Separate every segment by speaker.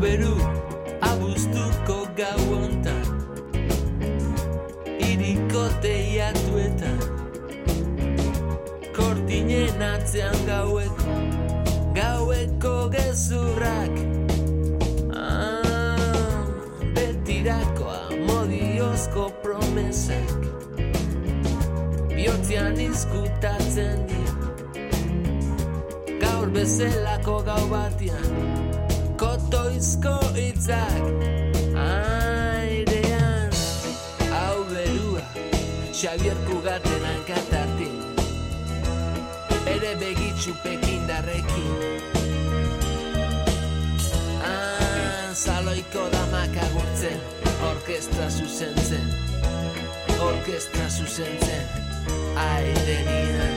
Speaker 1: beru abuztuko gau ontan Iriko teiatuetan Kortinen atzean gaueko Gaueko gezurrak. Ah, Betirakoa modiozko promesak Biotzean izkutatzen dira. Gaur bezelako gau batian kotoizko itzak airean hau berua Xavier Kugaten hankatatin ere begitxu pekindarrekin ah, Zaloiko damak agurtzen orkestra zuzentzen orkestra zuzentzen airenian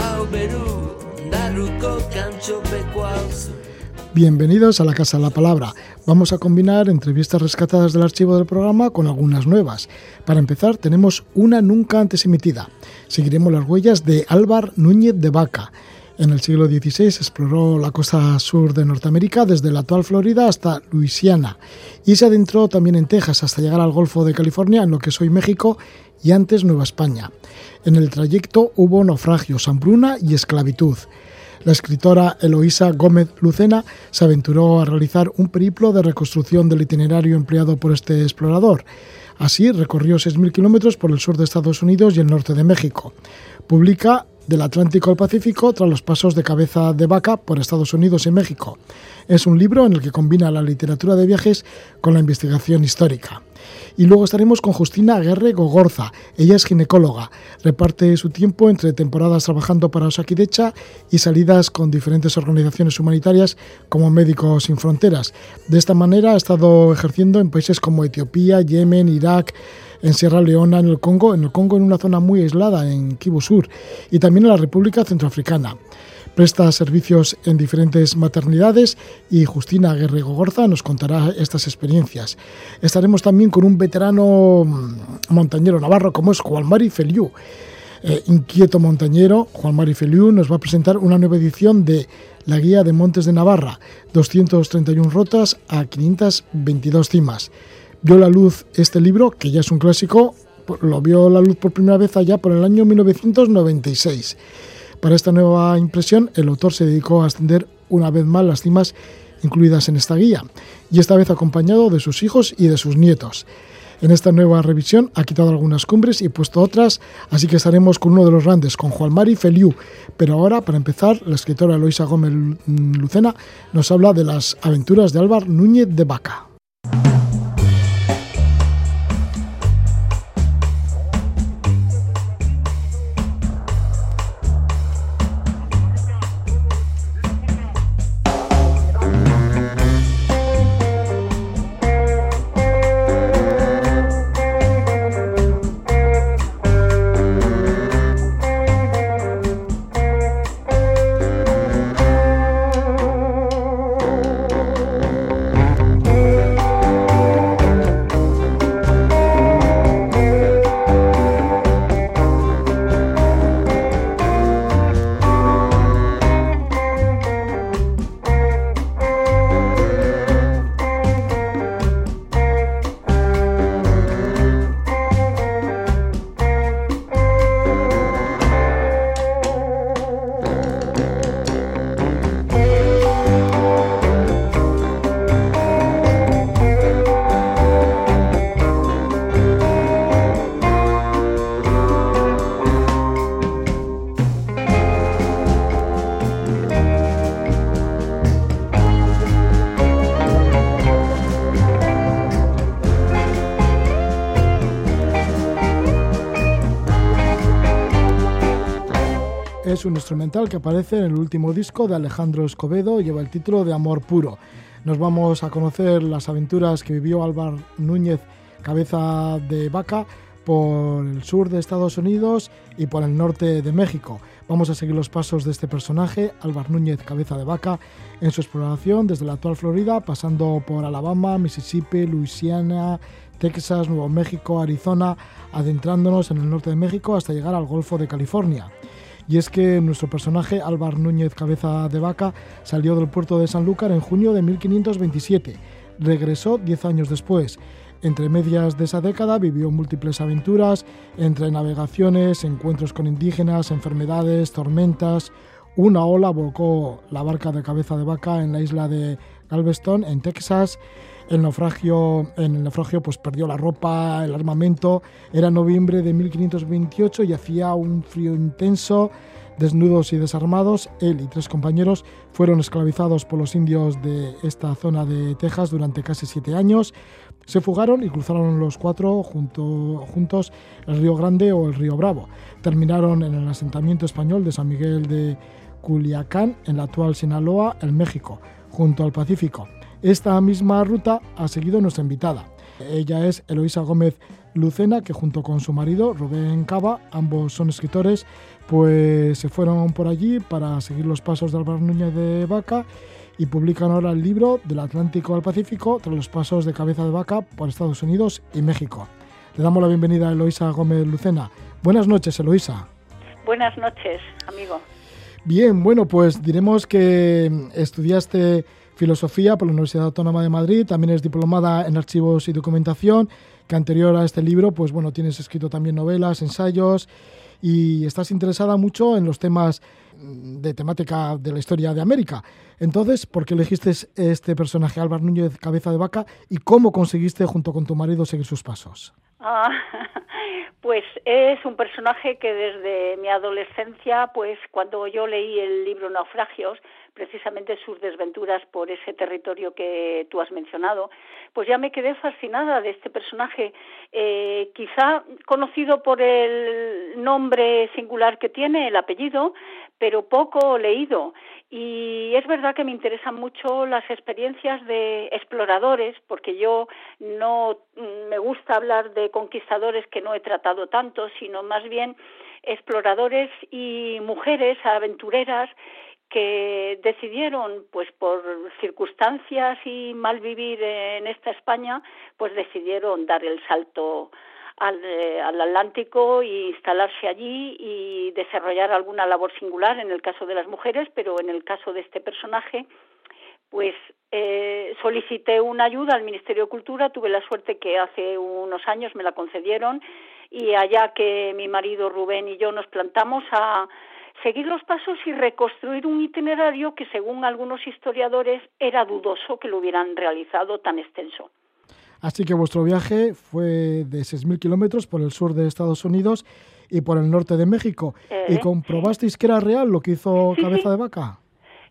Speaker 1: hau beru darruko kantxopeko hauzu
Speaker 2: Bienvenidos a la Casa de la Palabra. Vamos a combinar entrevistas rescatadas del archivo del programa con algunas nuevas. Para empezar, tenemos una nunca antes emitida. Seguiremos las huellas de Álvar Núñez de Vaca. En el siglo XVI exploró la costa sur de Norteamérica desde la actual Florida hasta Luisiana y se adentró también en Texas hasta llegar al Golfo de California, en lo que es hoy México y antes Nueva España. En el trayecto hubo naufragios, hambruna y esclavitud la escritora Eloísa Gómez Lucena se aventuró a realizar un periplo de reconstrucción del itinerario empleado por este explorador. Así recorrió 6.000 kilómetros por el sur de Estados Unidos y el norte de México. Publica del Atlántico al Pacífico tras los pasos de cabeza de vaca por Estados Unidos y México. Es un libro en el que combina la literatura de viajes con la investigación histórica. Y luego estaremos con Justina Aguerre Gogorza. Ella es ginecóloga. Reparte su tiempo entre temporadas trabajando para Osakidecha y salidas con diferentes organizaciones humanitarias como Médicos Sin Fronteras. De esta manera ha estado ejerciendo en países como Etiopía, Yemen, Irak, en Sierra Leona, en el Congo, en el Congo en una zona muy aislada, en Kivu Sur, y también en la República Centroafricana. Presta servicios en diferentes maternidades y Justina Guerrero Gorza nos contará estas experiencias. Estaremos también con un veterano mm, montañero navarro como es Juan Mari Feliu. Eh, inquieto montañero, Juan Mari Feliu nos va a presentar una nueva edición de la Guía de Montes de Navarra, 231 rotas a 522 cimas. Vio la luz este libro, que ya es un clásico, lo vio la luz por primera vez allá por el año 1996. Para esta nueva impresión, el autor se dedicó a ascender una vez más las cimas incluidas en esta guía, y esta vez acompañado de sus hijos y de sus nietos. En esta nueva revisión ha quitado algunas cumbres y puesto otras, así que estaremos con uno de los grandes, con Juan Mari Feliu. Pero ahora, para empezar, la escritora Eloisa Gómez Lucena nos habla de las aventuras de Álvar Núñez de Vaca. Instrumental que aparece en el último disco de Alejandro Escobedo, lleva el título de Amor Puro. Nos vamos a conocer las aventuras que vivió Álvaro Núñez, cabeza de vaca, por el sur de Estados Unidos y por el norte de México. Vamos a seguir los pasos de este personaje, Álvaro Núñez, cabeza de vaca, en su exploración desde la actual Florida, pasando por Alabama, Mississippi, Luisiana, Texas, Nuevo México, Arizona, adentrándonos en el norte de México hasta llegar al Golfo de California Y es que nuestro personaje, Álvar Núñez Cabeza de Vaca, salió del puerto de Sanlúcar en junio de 1527. Regresó diez años después. Entre medias de esa década vivió múltiples aventuras, entre navegaciones, encuentros con indígenas, enfermedades, tormentas. Una ola volcó la barca de cabeza de vaca en la isla de Galveston, en Texas. El naufragio, en el naufragio pues perdió la ropa, el armamento. Era noviembre de 1528 y hacía un frío intenso. Desnudos y desarmados, él y tres compañeros fueron esclavizados por los indios de esta zona de Texas durante casi siete años. Se fugaron y cruzaron los cuatro junto, juntos el Río Grande o el Río Bravo. Terminaron en el asentamiento español de San Miguel de Culiacán, en la actual Sinaloa, en México, junto al Pacífico. Esta misma ruta ha seguido nuestra invitada. Ella es Eloisa Gómez Lucena, que junto con su marido Rubén Cava, ambos son escritores, pues se fueron por allí para seguir los pasos de Álvaro Núñez de Vaca y publican ahora el libro Del Atlántico al Pacífico tras los pasos de cabeza de vaca por Estados Unidos y México. Le damos la bienvenida a Eloisa Gómez Lucena. Buenas noches, Eloisa.
Speaker 3: Buenas noches, amigo.
Speaker 2: Bien, bueno, pues diremos que estudiaste filosofía por la Universidad Autónoma de Madrid, también es diplomada en archivos y documentación, que anterior a este libro, pues bueno, tienes escrito también novelas, ensayos y estás interesada mucho en los temas de temática de la historia de América. Entonces, ¿por qué elegiste este personaje, Álvaro Núñez Cabeza de Vaca, y cómo conseguiste junto con tu marido seguir sus pasos?
Speaker 3: Ah, pues es un personaje que desde mi adolescencia, pues cuando yo leí el libro Naufragios, precisamente sus desventuras por ese territorio que tú has mencionado, pues ya me quedé fascinada de este personaje, eh, quizá conocido por el nombre singular que tiene, el apellido, pero poco leído. Y es verdad que me interesan mucho las experiencias de exploradores, porque yo no me gusta hablar de conquistadores que no he tratado tanto, sino más bien exploradores y mujeres aventureras que decidieron, pues por circunstancias y mal vivir en esta España, pues decidieron dar el salto al, eh, al, Atlántico e instalarse allí y desarrollar alguna labor singular en el caso de las mujeres, pero en el caso de este personaje, pues eh, solicité una ayuda al Ministerio de Cultura, tuve la suerte que hace unos años me la concedieron y allá que mi marido Rubén y yo nos plantamos a seguir los pasos y reconstruir un itinerario que según algunos historiadores era dudoso que lo hubieran realizado tan extenso.
Speaker 2: Así que vuestro viaje fue de 6.000 kilómetros por el sur de Estados Unidos y por el norte de México. ¿Y eh, comprobasteis que era real lo que hizo Cabeza de Vaca?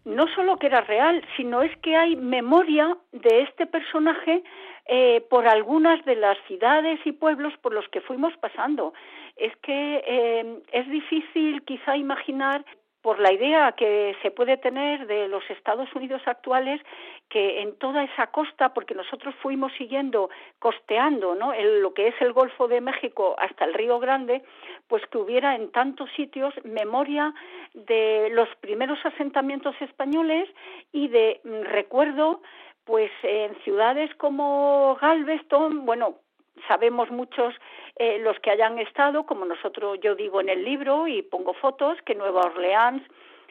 Speaker 3: No solo que era real, sino es que hay memoria de este personaje eh, por algunas de las ciudades y pueblos por los que fuimos pasando. Es que eh, es difícil quizá imaginar por la idea que se puede tener de los Estados Unidos actuales que en toda esa costa, porque nosotros fuimos siguiendo, costeando, ¿no? lo que es el Golfo de México hasta el Río Grande, pues que hubiera en tantos sitios memoria de los primeros asentamientos españoles y de mm, recuerdo pues en ciudades como Galveston, bueno, sabemos muchos eh, los que hayan estado, como nosotros yo digo en el libro y pongo fotos, que Nueva Orleans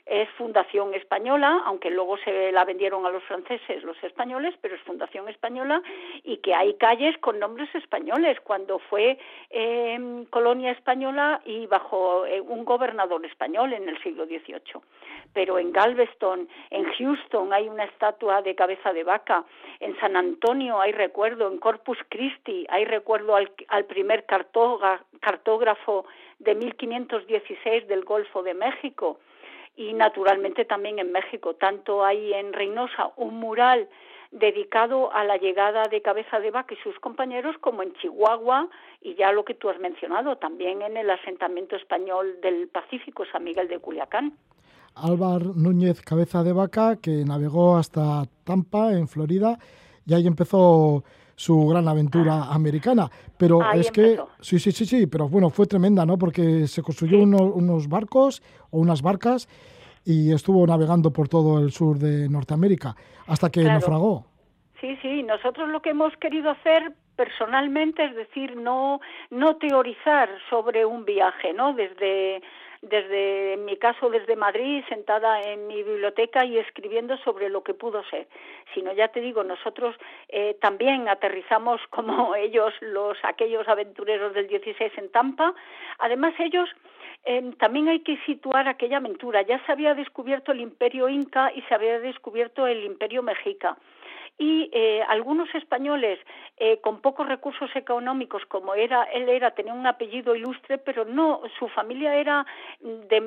Speaker 3: es fundación española, aunque luego se la vendieron a los franceses, los españoles, pero es fundación española y que hay calles con nombres españoles. Cuando fue em, colonia española y bajo eh, un gobernador español en el siglo XVIII. Pero en Galveston, en Houston hay una estatua de cabeza de vaca, en San Antonio hay recuerdo, en Corpus Christi hay recuerdo al, al primer cartógrafo de 1516 del Golfo de México y naturalmente también en México. Tanto hay en Reynosa un mural dedicado a la llegada de Cabeza de Vaca y sus compañeros, como en Chihuahua, y ya lo que tú has mencionado, también en el asentamiento español del Pacífico, San Miguel de Culiacán.
Speaker 2: Álvaro Núñez Cabeza de Vaca, que navegó hasta Tampa, en Florida, y ahí empezó su gran aventura ah. americana. Pero es que, sí, sí, sí, sí, pero bueno, fue tremenda, ¿no? Porque se construyó unos barcos o unas barcas y estuvo navegando por todo el sur de Norteamérica hasta que naufragó.
Speaker 3: Sí, sí, nosotros lo que hemos querido hacer personalmente es decir, no, no teorizar sobre un viaje, ¿no? Desde desde, en mi caso, desde Madrid, sentada en mi biblioteca y escribiendo sobre lo que pudo ser, sino ya te digo, nosotros eh, también aterrizamos como ellos, los aquellos aventureros del 16 en Tampa. Además, ellos eh, también hay que situar aquella aventura. Ya se había descubierto el imperio inca y se había descubierto el imperio mexica y eh, algunos españoles eh, con pocos recursos económicos como era él era tenía un apellido ilustre pero no su familia era de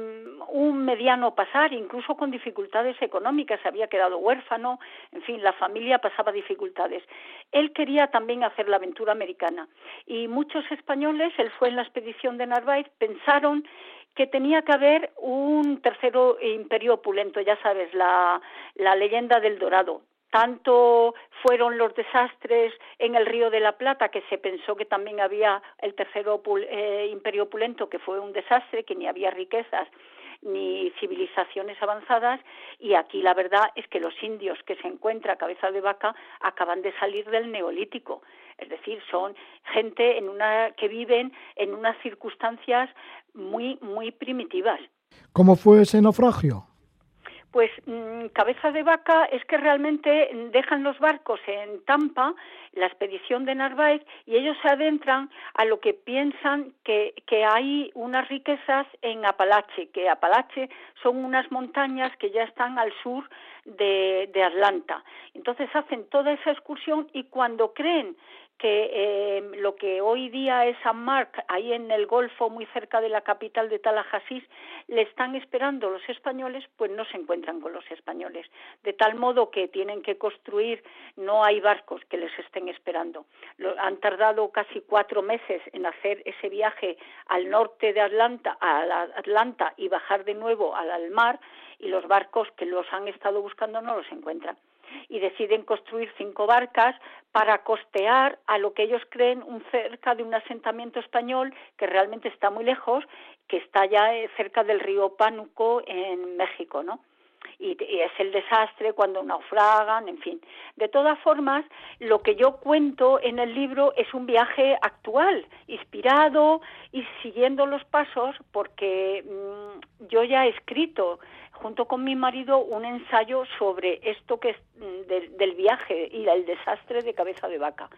Speaker 3: un mediano pasar incluso con dificultades económicas había quedado huérfano en fin la familia pasaba dificultades. Él quería también hacer la aventura americana. Y muchos españoles él fue en la expedición de Narváez pensaron que tenía que haber un tercero imperio opulento, ya sabes, la, la leyenda del Dorado tanto fueron los desastres en el Río de la Plata que se pensó que también había el tercero eh, imperio opulento que fue un desastre, que ni había riquezas ni civilizaciones avanzadas y aquí la verdad es que los indios que se encuentra cabeza de vaca acaban de salir del neolítico, es decir, son gente en una que viven en unas circunstancias muy muy primitivas.
Speaker 2: ¿Cómo fue ese naufragio?
Speaker 3: Pues mm, cabeza de vaca es que realmente dejan los barcos en Tampa, la expedición de Narváez, y ellos se adentran a lo que piensan que, que hay unas riquezas en Apalache, que Apalache son unas montañas que ya están al sur de, de Atlanta. Entonces hacen toda esa excursión y cuando creen que eh, lo que hoy día es San Mark, ahí en el Golfo, muy cerca de la capital de Tallahassee, le están esperando los españoles, pues no se encuentran con los españoles. De tal modo que tienen que construir, no hay barcos que les estén esperando. han tardado casi cuatro meses en hacer ese viaje al norte de Atlanta, a Atlanta y bajar de nuevo al mar, y los barcos que los han estado buscando no los encuentran y deciden construir cinco barcas para costear a lo que ellos creen un cerca de un asentamiento español que realmente está muy lejos, que está ya eh, cerca del río Pánuco en México, ¿no? Y, es el desastre cuando naufragan, en fin. De todas formas, lo que yo cuento en el libro es un viaje actual, inspirado y siguiendo los pasos, porque mm, yo ya he escrito junto con mi marido un ensayo sobre esto que es mm, del viaje y el desastre de cabeza de vaca.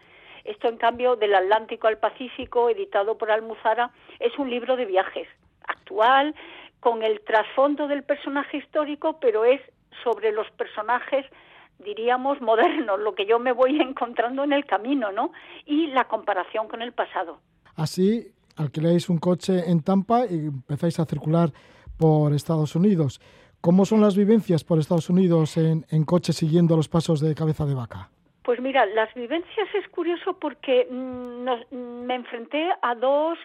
Speaker 3: Esto, en cambio, del Atlántico al Pacífico, editado por Almuzara, es un libro de viajes actual, con el trasfondo del personaje histórico, pero es sobre los personajes diríamos modernos, lo que yo me voy encontrando en el camino, ¿no? Y la comparación con el pasado.
Speaker 2: Así, alquiláis un coche en Tampa y empezáis a circular por Estados Unidos. ¿Cómo son las vivencias por Estados Unidos en, coche siguiendo los pasos de cabeza de vaca?
Speaker 3: Pues mira, las vivencias es curioso porque mm, mm, me enfrenté a dos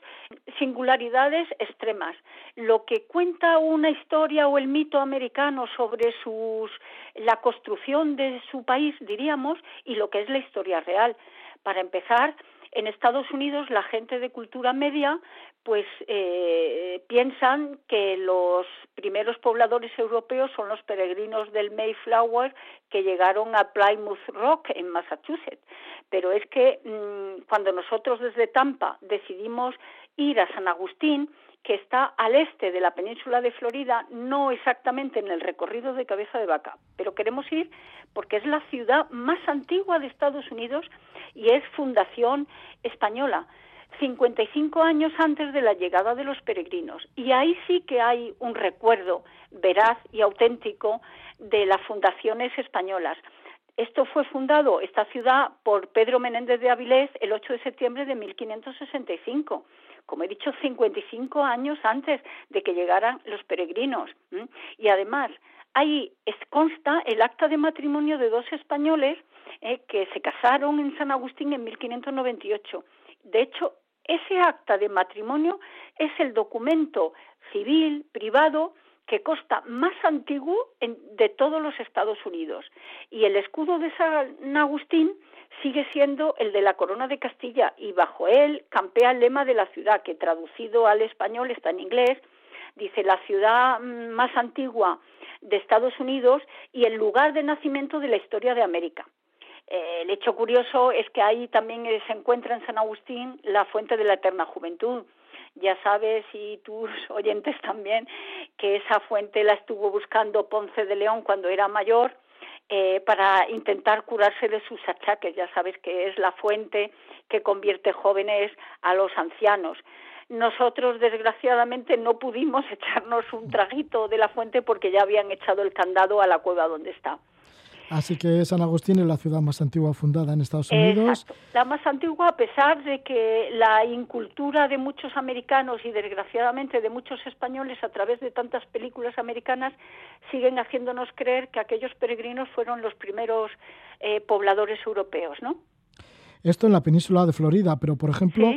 Speaker 3: singularidades extremas. Lo que cuenta una historia o el mito americano sobre sus, la construcción de su país, diríamos, y lo que es la historia real. Para empezar, en Estados Unidos la gente de cultura media pues eh, piensan que los primeros pobladores europeos son los peregrinos del Mayflower que llegaron a Plymouth Rock en Massachusetts. Pero es que mm, cuando nosotros desde Tampa decidimos ir a San Agustín, que está al este de la península de Florida, no exactamente en el recorrido de Cabeza de Vaca, pero queremos ir porque es la ciudad más antigua de Estados Unidos y es fundación española. 55 años antes de la llegada de los peregrinos. Y ahí sí que hay un recuerdo veraz y auténtico de las fundaciones españolas. Esto fue fundado, esta ciudad, por Pedro Menéndez de Avilés el 8 de septiembre de 1565. Como he dicho, 55 años antes de que llegaran los peregrinos. Y además, ahí consta el acta de matrimonio de dos españoles eh, que se casaron en San Agustín en 1598. De hecho, ese acta de matrimonio es el documento civil, privado, que consta más antiguo de todos los Estados Unidos. Y el escudo de San Agustín sigue siendo el de la corona de Castilla y bajo él campea el lema de la ciudad, que traducido al español está en inglés, dice la ciudad más antigua de Estados Unidos y el lugar de nacimiento de la historia de América. Eh, el hecho curioso es que ahí también se encuentra en San Agustín la fuente de la eterna juventud. Ya sabes, y tus oyentes también, que esa fuente la estuvo buscando Ponce de León cuando era mayor eh, para intentar curarse de sus achaques. Ya sabes que es la fuente que convierte jóvenes a los ancianos. Nosotros, desgraciadamente, no pudimos echarnos un traguito de la fuente porque ya habían echado el candado a la cueva donde está.
Speaker 2: Así que San Agustín es la ciudad más antigua fundada en Estados Unidos.
Speaker 3: La más antigua a pesar de que la incultura de muchos americanos y desgraciadamente de muchos españoles a través de tantas películas americanas siguen haciéndonos creer que aquellos peregrinos fueron los primeros eh, pobladores europeos, ¿no?
Speaker 2: Esto en la península de Florida, pero por ejemplo,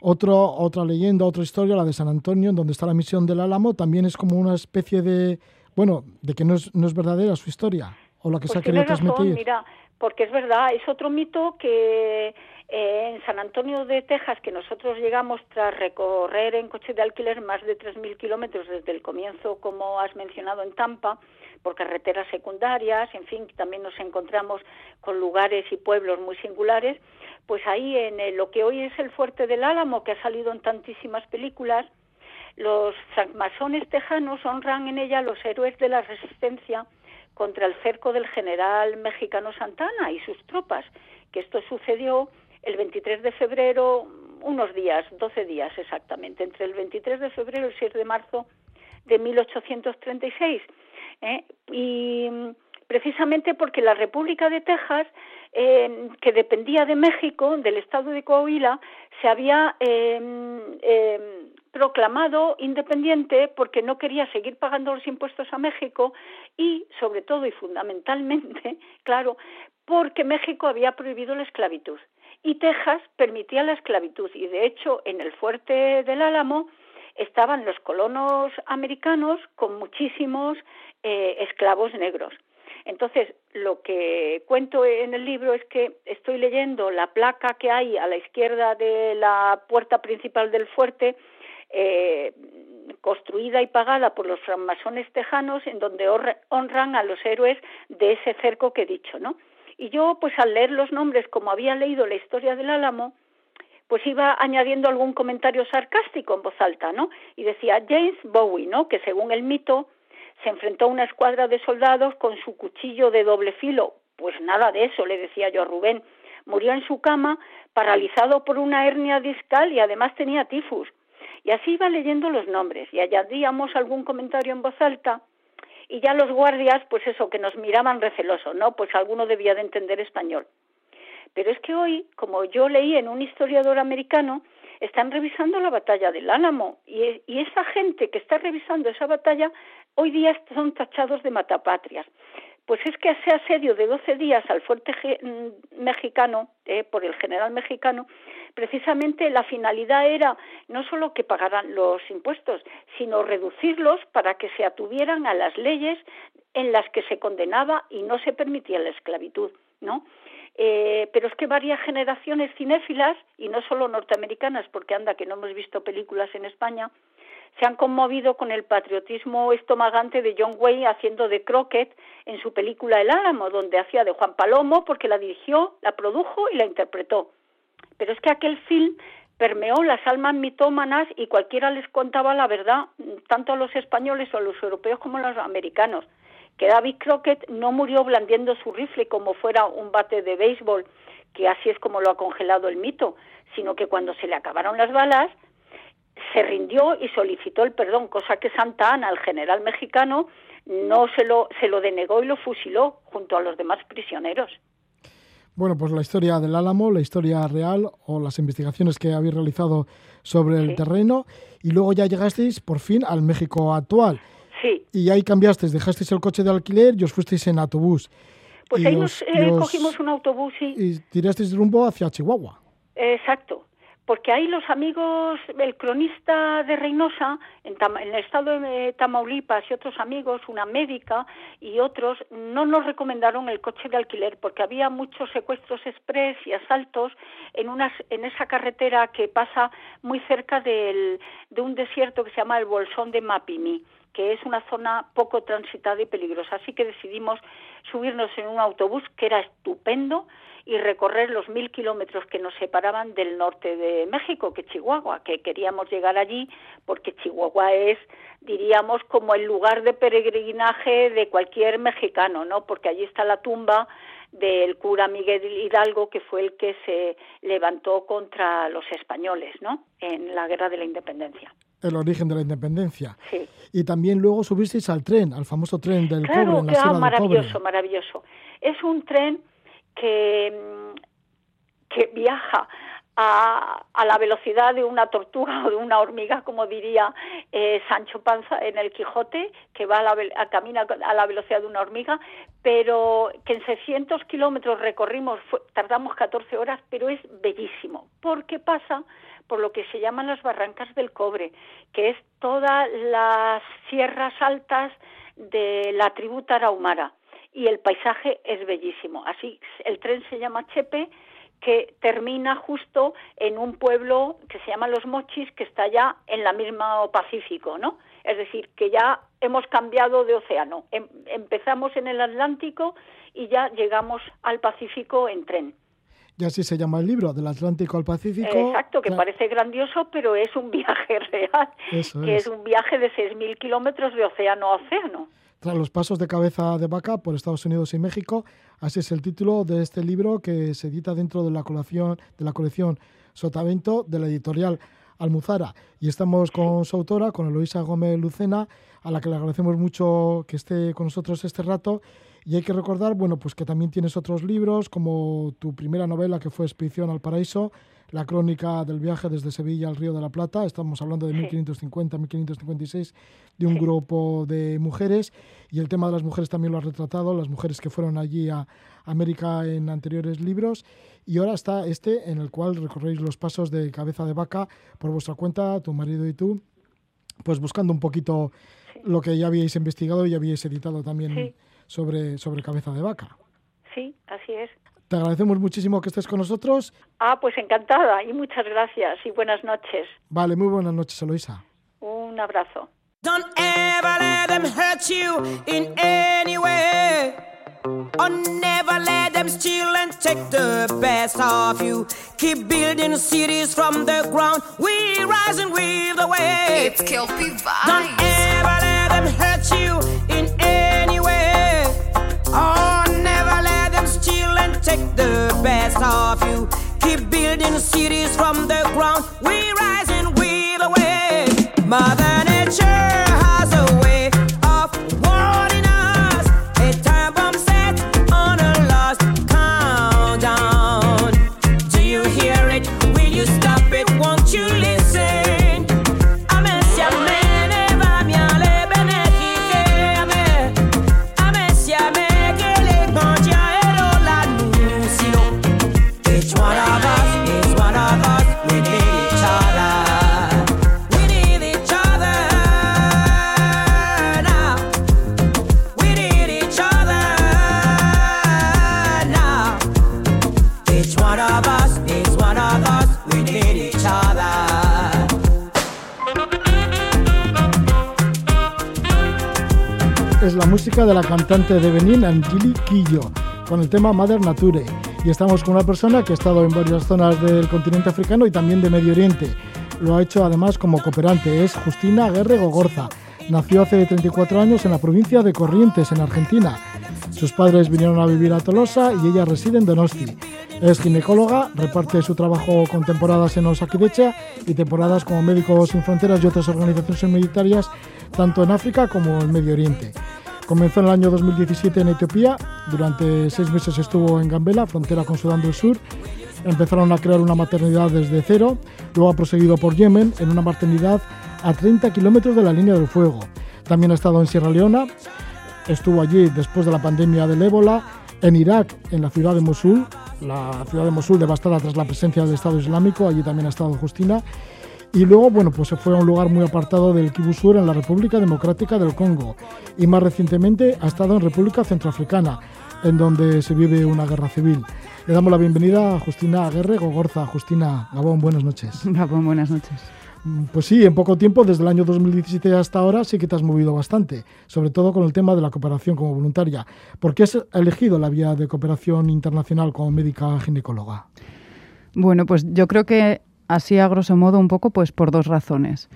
Speaker 2: otro, otra leyenda, otra historia, la de San Antonio, en donde está la misión del Álamo, también es como una especie de, bueno, de que no es, no es verdadera su historia o la que se ha pues querido transmitir.
Speaker 3: mira, porque es verdad, es otro mito que eh, en San Antonio de Texas, que nosotros llegamos tras recorrer en coche de alquiler más de 3.000 kilómetros desde el comienzo, como has mencionado, en Tampa, por carreteras secundarias, en fin, también nos encontramos con lugares y pueblos muy singulares, pues ahí en lo que hoy es el Fuerte del Álamo, que ha salido en tantísimas películas, los francmasones tejanos honran en ella a los héroes de la resistencia contra el cerco del general mexicano Santana y sus tropas, que esto sucedió el 23 de febrero, unos días, 12 días exactamente, entre el 23 de febrero y el 6 de marzo de 1836. ¿eh? Y precisamente porque la República de Texas, eh, que dependía de México, del estado de Coahuila, se había eh, proclamado independiente porque no quería seguir pagando los impuestos a México y, sobre todo y fundamentalmente, claro, porque México había prohibido la esclavitud y Texas permitía la esclavitud y, de hecho, en el fuerte del Álamo estaban los colonos americanos con muchísimos eh, esclavos negros. Entonces, lo que cuento en el libro es que estoy leyendo la placa que hay a la izquierda de la puerta principal del fuerte eh, construida y pagada por los francmasones tejanos, en donde honran a los héroes de ese cerco que he dicho, ¿no? Y yo, pues al leer los nombres, como había leído la historia del Álamo, pues iba añadiendo algún comentario sarcástico en voz alta, ¿no? Y decía James Bowie, ¿no? Que según el mito se enfrentó a una escuadra de soldados con su cuchillo de doble filo. Pues nada de eso, le decía yo a Rubén. Murió en su cama, paralizado por una hernia discal y además tenía tifus. Y así iba leyendo los nombres y añadíamos algún comentario en voz alta y ya los guardias, pues eso, que nos miraban recelosos, ¿no? Pues alguno debía de entender español. Pero es que hoy, como yo leí en un historiador americano, están revisando la batalla del Álamo y, y esa gente que está revisando esa batalla hoy día son tachados de matapatrias. Pues es que ese asedio de 12 días al fuerte mm, mexicano, eh, por el general mexicano, precisamente la finalidad era no solo que pagaran los impuestos, sino reducirlos para que se atuvieran a las leyes en las que se condenaba y no se permitía la esclavitud, ¿no? Eh, pero es que varias generaciones cinéfilas, y no solo norteamericanas, porque anda que no hemos visto películas en España, se han conmovido con el patriotismo estomagante de John Wayne haciendo de Crockett en su película El Álamo, donde hacía de Juan Palomo porque la dirigió, la produjo y la interpretó. Pero es que aquel film permeó las almas mitómanas y cualquiera les contaba la verdad, tanto a los españoles o a los europeos como a los americanos, que David Crockett no murió blandiendo su rifle como fuera un bate de béisbol, que así es como lo ha congelado el mito, sino que cuando se le acabaron las balas, se rindió y solicitó el perdón, cosa que Santa Ana, el general mexicano, no se lo, se lo denegó y lo fusiló junto a los demás prisioneros.
Speaker 2: Bueno, pues la historia del Álamo, la historia real o las investigaciones que habéis realizado sobre el terreno y luego ya llegasteis por fin al México actual.
Speaker 3: Sí.
Speaker 2: Y ahí cambiasteis, dejasteis el coche de alquiler y os fuisteis en autobús.
Speaker 3: Pues ahí nos, eh, cogimos un autobús y...
Speaker 2: Y tirasteis rumbo hacia Chihuahua.
Speaker 3: Exacto porque ahí los amigos, el cronista de Reynosa, en, el estado de Tamaulipas y otros amigos, una médica y otros, no nos recomendaron el coche de alquiler porque había muchos secuestros express y asaltos en, unas, en esa carretera que pasa muy cerca del, de un desierto que se llama el Bolsón de Mapimí que es una zona poco transitada y peligrosa. Así que decidimos subirnos en un autobús que era estupendo y recorrer los mil kilómetros que nos separaban del norte de México, que Chihuahua, que queríamos llegar allí porque Chihuahua es, diríamos, como el lugar de peregrinaje de cualquier mexicano, ¿no? Porque allí está la tumba del cura Miguel Hidalgo, que fue el que se levantó contra los españoles, ¿no? En la Guerra de la Independencia.
Speaker 2: El origen de la independencia.
Speaker 3: Sí.
Speaker 2: Y también luego subisteis al tren, al famoso tren del
Speaker 3: claro,
Speaker 2: cobre, en la
Speaker 3: claro,
Speaker 2: Sierra
Speaker 3: maravilloso,
Speaker 2: del
Speaker 3: maravilloso. Es un tren que, mm, que viaja a, a, la velocidad de una tortuga o de una hormiga, como diría eh, Sancho Panza en el Quijote, que va a la, a, camina a la velocidad de una hormiga, pero que en 600 kilómetros recorrimos, fue, tardamos 14 horas, pero es bellísimo, porque pasa por lo que se llaman las barrancas del cobre, que es todas las sierras altas de la tribu tarahumara y el paisaje es bellísimo. Así el tren se llama Chepe que termina justo en un pueblo que se llama Los Mochis, que está ya en la misma Pacífico, ¿no? Es decir, que ya hemos cambiado de océano. Em empezamos en el Atlántico y ya llegamos al Pacífico en tren.
Speaker 2: Y así se llama el libro, del Atlántico al Pacífico.
Speaker 3: Exacto, que claro. parece grandioso, pero es un viaje real,
Speaker 2: Eso
Speaker 3: que
Speaker 2: es.
Speaker 3: es un viaje de 6.000 kilómetros de océano a océano.
Speaker 2: Tras los pasos de cabeza de vaca por Estados Unidos y México, así es el título de este libro que se edita dentro de la colección, de la colección Sotavento de la editorial Almuzara. Y estamos con su autora, con Eloisa Gómez Lucena, a la que le agradecemos mucho que esté con nosotros este rato. Y hay que recordar, bueno, pues que también tienes otros libros, como tu primera novela que fue Expedición al Paraíso, la crónica del viaje desde Sevilla al Río de la Plata, estamos hablando de 1550-1556, de un grupo de mujeres, y el tema de las mujeres también lo has retratado, las mujeres que fueron allí a América en anteriores libros, y ahora está este en el cual recorréis los pasos de cabeza de vaca por vuestra cuenta, tu marido y tú, pues buscando un poquito lo que ya habíais investigado y habíais editado también sí. Sobre, sobre cabeza de vaca.
Speaker 3: Sí, así es.
Speaker 2: Te agradecemos muchísimo que estés con nosotros.
Speaker 3: Ah, pues encantada y muchas gracias y buenas noches.
Speaker 2: Vale, muy buenas noches, Eloisa.
Speaker 3: Un abrazo.
Speaker 4: Don't ever let them hurt you in any way. Or never let them steal and take the best of you. Keep building cities from the ground. We rise and weave the way.
Speaker 5: It's Kelpie Vibes.
Speaker 4: Don't ever let them hurt you best of you. Keep building cities from the ground. We rise and weave the way. Mother
Speaker 2: cantante de Benín, Angeli Quillo, con el tema Mother Nature. Y estamos con una persona que ha estado en varias zonas del continente africano y también de Medio Oriente. Lo ha hecho además como cooperante. Es Justina Aguerre Gogorza. Nació hace 34 años en la provincia de Corrientes, en Argentina. Sus padres vinieron a vivir a Tolosa y ella reside en Donosti. Es ginecóloga, reparte su trabajo con temporadas en Osakidecha y temporadas como Médicos Sin Fronteras y otras organizaciones humanitarias, tanto en África como en Medio Oriente. Comenzó en el año 2017 en Etiopía, durante seis meses estuvo en Gambela, frontera con Sudán del Sur. Empezaron a crear una maternidad desde cero, luego ha proseguido por Yemen en una maternidad a 30 kilómetros de la línea del fuego. También ha estado en Sierra Leona, estuvo allí después de la pandemia del ébola, en Irak, en la ciudad de Mosul, la ciudad de Mosul devastada tras la presencia del Estado Islámico, allí también ha estado Justina. Y luego, bueno, pues se fue a un lugar muy apartado del Kivu Sur, en la República Democrática del Congo. Y más recientemente ha estado en República Centroafricana, en donde se vive una guerra civil. Le damos la bienvenida a Justina Aguerre Gogorza. Justina Gabón, buenas noches.
Speaker 6: Gabón, buenas noches.
Speaker 2: Pues sí, en poco tiempo, desde el año 2017 hasta ahora, sí que te has movido bastante, sobre todo con el tema de la cooperación como voluntaria. ¿Por qué has elegido la vía de cooperación internacional como médica ginecóloga?
Speaker 5: Bueno, pues yo creo que así a grosso modo un poco pues por dos razones.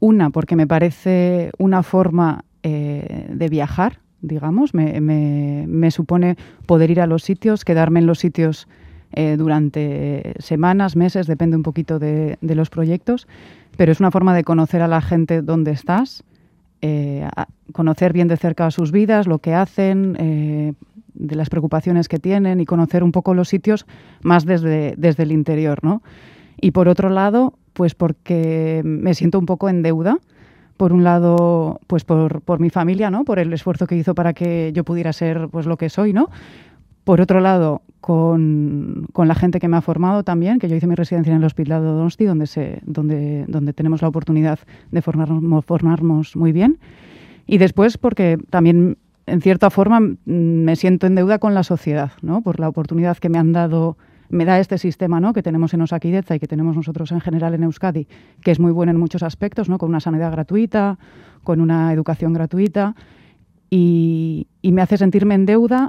Speaker 5: Una, porque me parece una forma eh, de viajar, digamos, me, supone poder ir a los sitios, quedarme en los sitios eh, durante semanas, meses, depende un poquito de, los proyectos, pero es una forma de conocer a la gente donde estás, eh, conocer bien de cerca sus vidas, lo que hacen, de las preocupaciones que tienen y conocer un poco los sitios más desde, desde el interior, ¿no? Y por otro lado, pues porque me siento un poco en deuda. Por un lado, pues por, por mi familia, ¿no? Por el esfuerzo que hizo para que yo pudiera ser pues lo que soy, ¿no? Por otro lado, con, con, la gente que me ha formado también, que yo hice mi residencia en el Hospital de Donosti, donde, se, donde, donde tenemos la oportunidad de formarnos, formarnos muy bien. Y después, porque también, en cierta forma, me siento en deuda con la sociedad, ¿no? Por la oportunidad que me han dado me da este sistema ¿no? que tenemos en Osaquideza y que tenemos nosotros en general en Euskadi, que es muy bueno en muchos aspectos, ¿no? con una sanidad gratuita, con una educación gratuita, y, me hace sentirme en deuda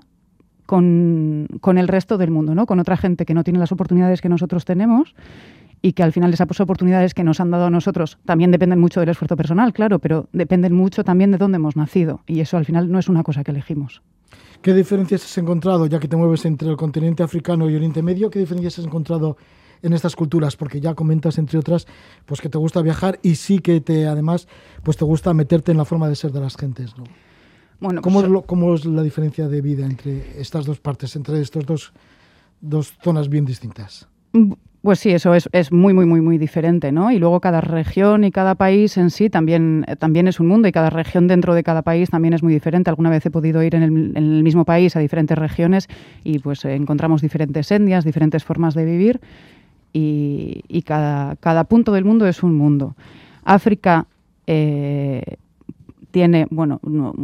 Speaker 5: con, el resto del mundo, ¿no? con otra gente que no tiene las oportunidades que nosotros tenemos y que al final esas oportunidades que nos han dado a nosotros también dependen mucho del esfuerzo personal, claro, pero dependen mucho también de dónde hemos nacido y eso al final no es una cosa que elegimos.
Speaker 2: ¿Qué diferencias has encontrado, ya que te mueves entre el continente africano y Oriente Medio, qué diferencias has encontrado en estas culturas? Porque ya comentas, entre otras, pues que te gusta viajar y sí que te, además, pues te gusta meterte en la forma de ser de las gentes, ¿no? Bueno, ¿Cómo, pues, es ¿Cómo, es la diferencia de vida entre estas dos partes, entre estas dos, dos zonas bien distintas?
Speaker 5: Pues sí, eso es, es, muy, muy, muy, muy diferente, ¿no? Y luego cada región y cada país en sí también, eh, también es un mundo y cada región dentro de cada país también es muy diferente. Alguna vez he podido ir en el, mismo país a diferentes regiones y pues encontramos diferentes etnias, diferentes formas de vivir y, cada, cada, punto del mundo es un mundo. África eh, tiene, bueno,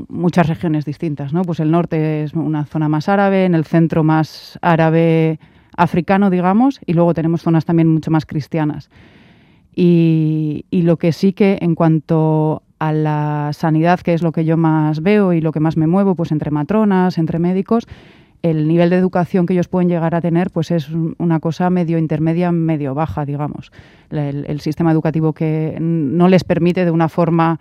Speaker 5: muchas regiones distintas, ¿no? Pues el norte es una zona más árabe, en el centro más árabe africano, digamos, y luego tenemos zonas también mucho más cristianas. Y, lo que sí que en cuanto a la sanidad, que es lo que yo más veo y lo que más me muevo, pues entre matronas, entre médicos, el nivel de educación que ellos pueden llegar a tener pues es una cosa medio intermedia, medio baja, digamos. El, sistema educativo que no les permite de una forma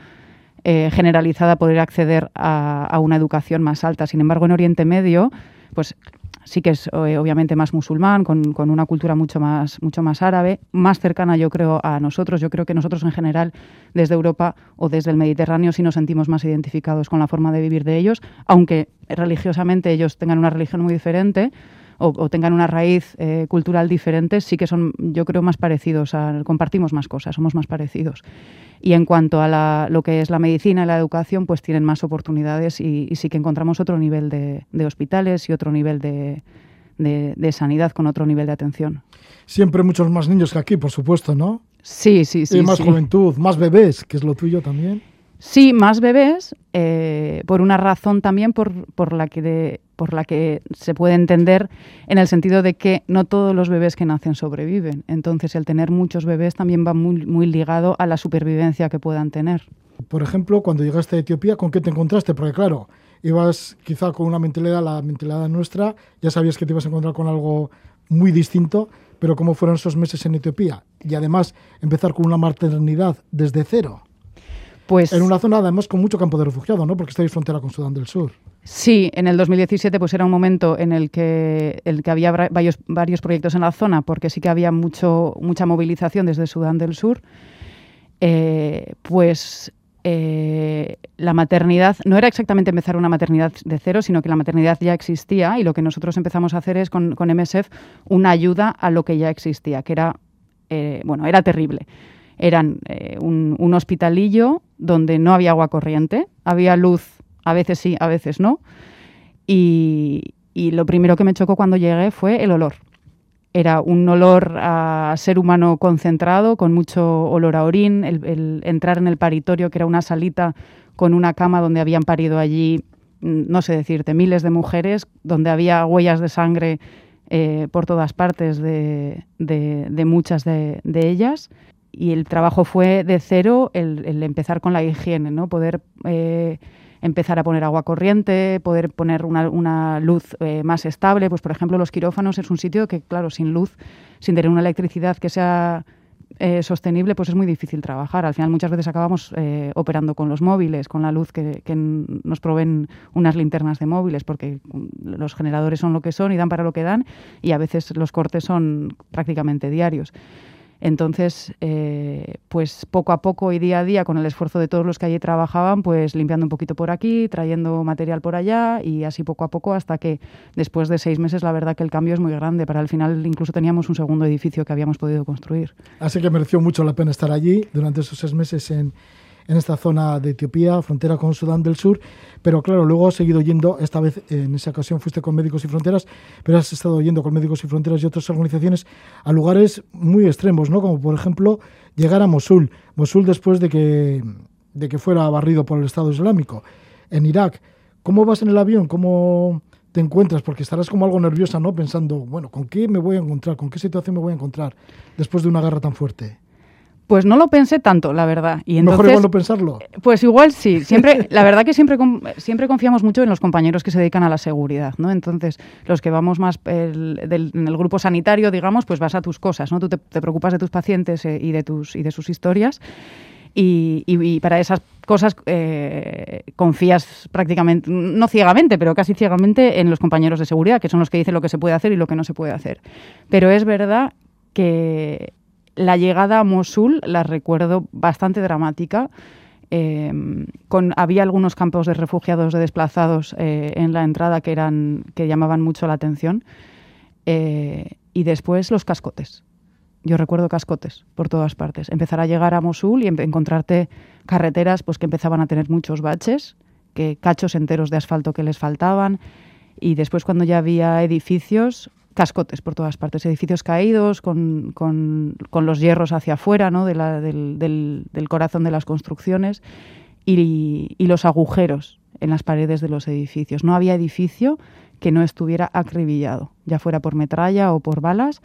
Speaker 5: eh, generalizada poder acceder a, a, una educación más alta. Sin embargo, en Oriente Medio, pues sí que es eh, obviamente más musulmán, con, una cultura mucho más, mucho más árabe, más cercana yo creo a nosotros. Yo creo que nosotros en general desde Europa o desde el Mediterráneo sí nos sentimos más identificados con la forma de vivir de ellos, aunque religiosamente ellos tengan una religión muy diferente o, tengan una raíz eh, cultural diferente, sí que son, yo creo, más parecidos, compartimos más cosas, somos más parecidos. Y en cuanto a lo que es la medicina y la educación, pues tienen más oportunidades y, sí que encontramos otro nivel de, hospitales y otro nivel de, sanidad con otro nivel de atención.
Speaker 2: Siempre muchos más niños que aquí, por supuesto, ¿no?
Speaker 5: Sí, sí, sí.
Speaker 2: Y más juventud, más bebés, que es lo tuyo también.
Speaker 5: Sí, más bebés, eh, por una razón también por, por, la que por la que se puede entender en el sentido de que no todos los bebés que nacen sobreviven. Entonces, el tener muchos bebés también va muy, muy ligado a la supervivencia que puedan tener.
Speaker 2: Por ejemplo, cuando llegaste a Etiopía, ¿con qué te encontraste? Porque claro, ibas quizá con una mentalidad, la mentalidad nuestra, ya sabías que te ibas a encontrar con algo muy distinto, pero ¿cómo fueron esos meses en Etiopía? Y además, empezar con una maternidad desde cero.
Speaker 5: Pues,
Speaker 2: en una zona además con mucho campo de refugiados, ¿no? Porque estáis frontera con Sudán del Sur.
Speaker 5: Sí, en el 2017 pues era un momento en el que, el que había varios, varios proyectos en la zona, porque sí que había mucho, mucha movilización desde Sudán del Sur. Eh, pues eh, la maternidad no era exactamente empezar una maternidad de cero, sino que la maternidad ya existía y lo que nosotros empezamos a hacer es con, MSF una ayuda a lo que ya existía, que era, eh, bueno, era terrible eran eh, un, hospitalillo donde no había agua corriente, había luz, a veces sí, a veces no. Y, lo primero que me chocó cuando llegué fue el olor. Era un olor a ser humano concentrado, con mucho olor a orín, el, entrar en el paritorio, que era una salita con una cama donde habían parido allí, mm, no sé decirte, miles de mujeres, donde había huellas de sangre eh, por todas partes de, muchas de ellas el trabajo fue de cero el, empezar con la higiene, ¿no? Poder eh, empezar a poner agua corriente, poder poner una, luz eh, más estable. Pues, por ejemplo, los quirófanos es un sitio que, claro, sin luz, sin tener una electricidad que sea eh, sostenible, pues es muy difícil trabajar. Al final muchas veces acabamos eh, operando con los móviles, con la luz que, que, nos proveen unas linternas de móviles, porque los generadores son lo que son y dan para lo que dan, y a veces los cortes son prácticamente diarios. Entonces, eh, pues poco a poco y día a día, con el esfuerzo de todos los que allí trabajaban, pues limpiando un poquito por aquí, trayendo material por allá y así poco a poco hasta que después de seis meses la verdad que el cambio es muy grande. Para el final incluso teníamos un segundo edificio que habíamos podido construir.
Speaker 2: Así que mereció mucho la pena estar allí durante esos seis meses en, en esta zona de Etiopía, frontera con Sudán del Sur. Pero claro, luego has seguido yendo, esta vez en esa ocasión fuiste con Médicos y Fronteras, pero has estado yendo con Médicos y Fronteras y otras organizaciones a lugares muy extremos, ¿no? Como por ejemplo llegar a Mosul. Mosul después de que, de que fuera barrido por el Estado Islámico. En Irak, ¿cómo vas en el avión? ¿Cómo te encuentras? Porque estarás como algo nerviosa, ¿no? Pensando, bueno, ¿con qué me voy a encontrar? ¿Con qué situación me voy a encontrar después de una guerra tan fuerte?
Speaker 5: Pues no lo pensé tanto, la verdad.
Speaker 2: Y entonces, Mejor igual no pensarlo.
Speaker 5: Pues igual sí. Siempre, la verdad que siempre, siempre confiamos mucho en los compañeros que se dedican a la seguridad, ¿no? Entonces, los que vamos más en el grupo sanitario, digamos, pues vas a tus cosas, ¿no? Tú te, preocupas de tus pacientes eh, y de tus y de sus historias. Y, para esas cosas eh, confías prácticamente, no ciegamente, pero casi ciegamente en los compañeros de seguridad, que son los que dicen lo que se puede hacer y lo que no se puede hacer. Pero es verdad que la llegada a Mosul la recuerdo bastante dramática. Eh, había algunos campos de refugiados, de desplazados eh, en la entrada que, eran, que llamaban mucho la atención. Eh, y después los cascotes. Yo recuerdo cascotes por todas partes. Empezar a llegar a Mosul y encontrarte carreteras pues, que empezaban a tener muchos baches, que cachos enteros de asfalto que les faltaban. Y después cuando ya había edificios, cascotes por todas partes, edificios caídos, con, con, con los hierros hacia afuera ¿no? de la, del, del, corazón de las construcciones y, los agujeros en las paredes de los edificios. No había edificio que no estuviera acribillado, ya fuera por metralla o por balas,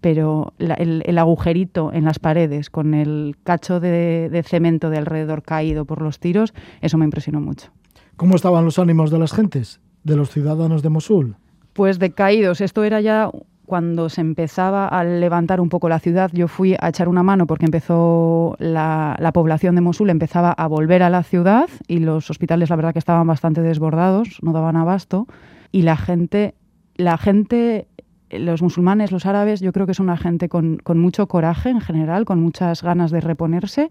Speaker 5: pero el, el, agujerito en las paredes con el cacho de, de cemento de alrededor caído por los tiros, eso me impresionó mucho.
Speaker 2: ¿Cómo estaban los ánimos de las gentes, de los ciudadanos de Mosul?
Speaker 5: Pues decaídos. Esto era ya cuando se empezaba a levantar un poco la ciudad, yo fui a echar una mano porque empezó la, población de Mosul, empezaba a volver a la ciudad y los hospitales la verdad que estaban bastante desbordados, no daban abasto. Y la gente, la gente, los musulmanes, los árabes, yo creo que son una gente con, con mucho coraje en general, con muchas ganas de reponerse,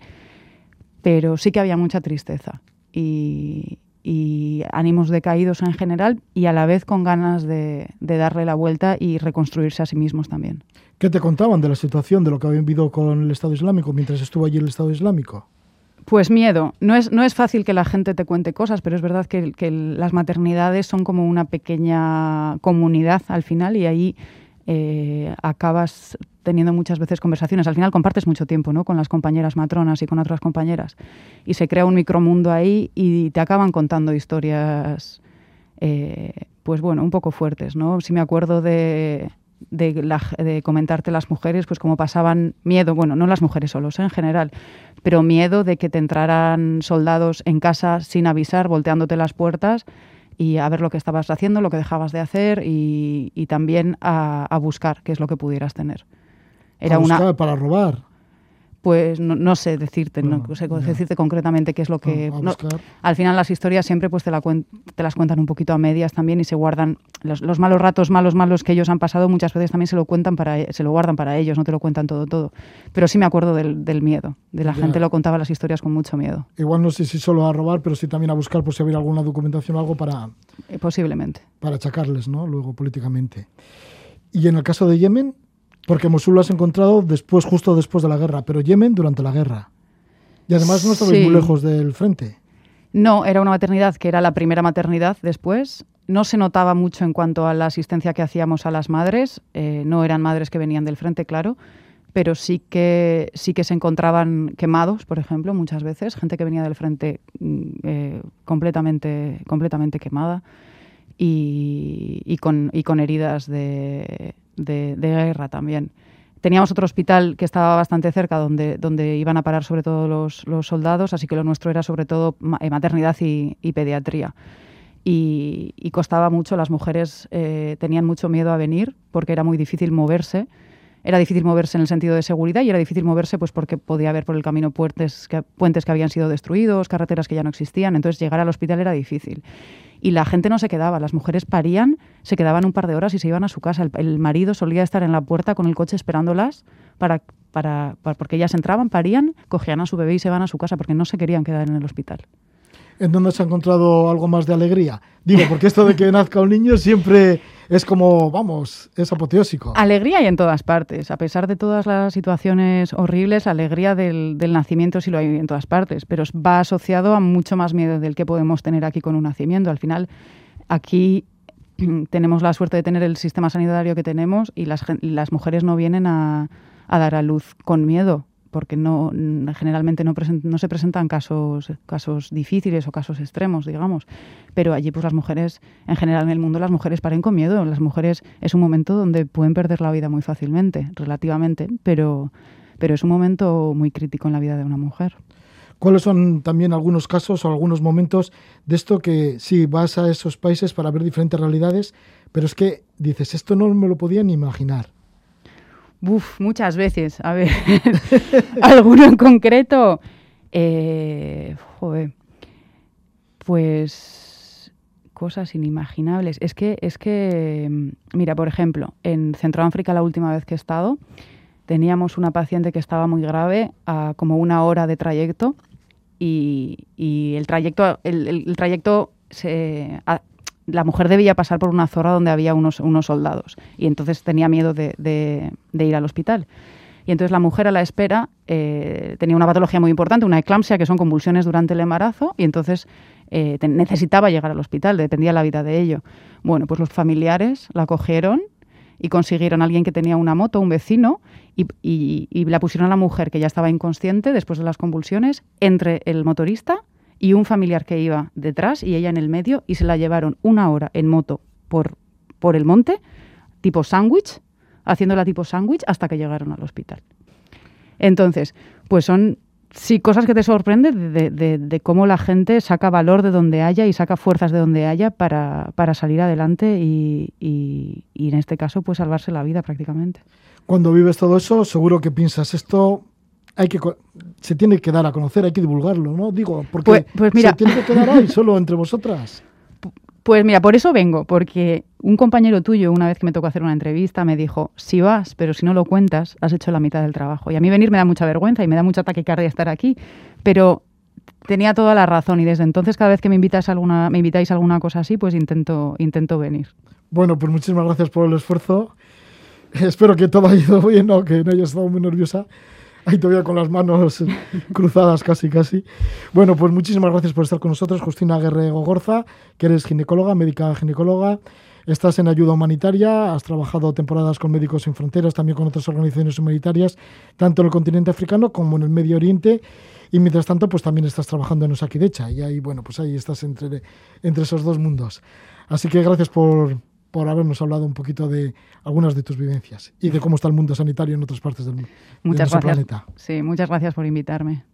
Speaker 5: pero sí que había mucha tristeza. Y, y ánimos decaídos en general y a la vez con ganas de, darle la vuelta y reconstruirse a sí mismos también.
Speaker 2: ¿Qué te contaban de la situación, de lo que habían vivido con el Estado Islámico mientras estuvo allí el Estado Islámico?
Speaker 5: Pues miedo. No es, no es fácil que la gente te cuente cosas, pero es verdad que, que las maternidades son como una pequeña comunidad al final y ahí eh, acabas teniendo muchas veces conversaciones. Al final compartes mucho tiempo ¿no? con las compañeras matronas y con otras compañeras. Y se crea un micromundo ahí y te acaban contando historias, eh, pues bueno, un poco fuertes. ¿no? Si me acuerdo de, de, comentarte las mujeres, pues cómo pasaban miedo, bueno, no las mujeres solos, ¿eh? en general, pero miedo de que te entraran soldados en casa sin avisar, volteándote las puertas y a ver lo que estabas haciendo, lo que dejabas de hacer y, también a, buscar qué es lo que pudieras tener.
Speaker 2: Era una para robar
Speaker 5: pues no, sé decirte, no, sé decirte concretamente qué es lo que... al final las historias siempre pues te, la te, las cuentan un poquito a medias también y se guardan los, malos ratos, malos, malos que ellos han pasado muchas veces también se lo cuentan para se lo guardan para ellos, no te lo cuentan todo, todo. Pero sí me acuerdo del, miedo, de la gente lo contaba las historias con mucho miedo.
Speaker 2: Igual no sé si solo a robar, pero sí también a buscar por si había alguna documentación o algo para...
Speaker 5: Eh, posiblemente.
Speaker 2: Para achacarles, ¿no? Luego políticamente. Y en el caso de Yemen, porque Mosul lo has encontrado después, justo después de la guerra, pero Yemen durante la guerra. Y además no estabais muy lejos del frente.
Speaker 5: No, era una maternidad que era la primera maternidad después. No se notaba mucho en cuanto a la asistencia que hacíamos a las madres. Eh, no eran madres que venían del frente, claro, pero sí que, sí que se encontraban quemados, por ejemplo, muchas veces. Gente que venía del frente mm, eh, completamente, completamente quemada y, con, y heridas de, guerra también. Teníamos otro hospital que estaba bastante cerca, donde, iban a parar sobre todo los, soldados, así que lo nuestro era sobre todo eh, maternidad y, pediatría. Y, costaba mucho, las mujeres eh, tenían mucho miedo a venir porque era muy difícil moverse. Era difícil moverse en el sentido de seguridad y era difícil moverse pues porque podía haber por el camino puentes que, puentes que habían sido destruidos, carreteras que ya no existían, entonces llegar al hospital era difícil y la gente no se quedaba. Las mujeres parían, se quedaban un par de horas y se iban a su casa. El, marido solía estar en la puerta con el coche esperándolas para, para, porque ellas entraban, parían, cogían a su bebé y se iban a su casa porque no se querían quedar en el hospital
Speaker 2: en dónde se ha encontrado algo más de alegría. Digo, porque esto de que nazca un niño siempre es como, vamos, es apoteósico.
Speaker 5: Alegría y en todas partes. A pesar de todas las situaciones horribles, alegría del, nacimiento sí lo hay en todas partes, pero va asociado a mucho más miedo del que podemos tener aquí con un nacimiento. Al final, aquí tenemos la suerte de tener el sistema sanitario que tenemos y las mujeres no vienen a dar a luz con miedo porque no generalmente no, no, se presentan casos, casos difíciles o casos extremos, digamos. Pero allí, pues las mujeres, en general en el mundo, las mujeres paren con miedo. Las mujeres es un momento donde pueden perder la vida muy fácilmente, relativamente, pero, pero es un momento muy crítico en la vida de una mujer.
Speaker 2: ¿Cuáles son también algunos casos o algunos momentos de esto que sí vas a esos países para ver diferentes realidades, pero es que dices, esto no me lo podía ni imaginar?
Speaker 5: Uf, muchas veces. A ver, ¿alguno en concreto? Eh, joder. Pues cosas inimaginables. Es que, es que, mm, mira, por ejemplo, en Centroáfrica la última vez que he estado, teníamos una paciente que estaba muy grave, a como una hora de trayecto, y, el trayecto, el, trayecto se, la mujer debía pasar por una zorra donde había unos, unos soldados y entonces tenía miedo de, ir al hospital. Y entonces la mujer a la espera eh, tenía una patología muy importante, una eclampsia, que son convulsiones durante el embarazo, y entonces eh, necesitaba llegar al hospital, dependía la vida de ello. Bueno, pues los familiares la cogieron y consiguieron a alguien que tenía una moto, un vecino, y, y la pusieron a la mujer que ya estaba inconsciente después de las convulsiones entre el motorista y un familiar que iba detrás y ella en el medio y se la llevaron una hora en moto por, por el monte, tipo sándwich, haciéndola tipo sándwich hasta que llegaron al hospital. Entonces, pues son sí cosas que te sorprenden de, cómo la gente saca valor de donde haya y saca fuerzas de donde haya para, para salir adelante y, y, y, en este caso, pues salvarse la vida prácticamente.
Speaker 2: Cuando vives todo eso, seguro que piensas, esto hay que se tiene que dar a conocer, hay que divulgarlo, ¿no? Digo, porque pues, pues mira, se tiene que quedar ahí solo entre vosotras.
Speaker 5: Pues mira, por eso vengo, porque un compañero tuyo, una vez que me tocó hacer una entrevista, me dijo, si vas, pero si no lo cuentas, has hecho la mitad del trabajo. Y a mí venir me da mucha vergüenza y me da mucha taquicardia estar aquí, pero tenía toda la razón y desde entonces cada vez que me invitáis a alguna, me invitáis a alguna cosa así, pues intento, intento venir.
Speaker 2: Bueno, pues muchísimas gracias por el esfuerzo. Espero que todo haya ido bien, o que no hayas estado muy nerviosa ahí todavía con las manos cruzadas casi, casi. Bueno, pues muchísimas gracias por estar con nosotros, Justina Guerrero Gorza, que eres ginecóloga, médica ginecóloga. Estás en ayuda humanitaria, has trabajado temporadas con Médicos Sin Fronteras, también con otras organizaciones humanitarias, tanto en el continente africano como en el Medio Oriente. Y mientras tanto, pues también estás trabajando en Osakidecha. Y ahí, bueno, pues ahí estás entre, entre esos dos mundos. Así que gracias por, por habernos hablado un poquito de algunas de tus vivencias y de cómo está el mundo sanitario en otras partes del mundo.
Speaker 5: Muchas gracias. Planeta. Sí, muchas gracias por invitarme.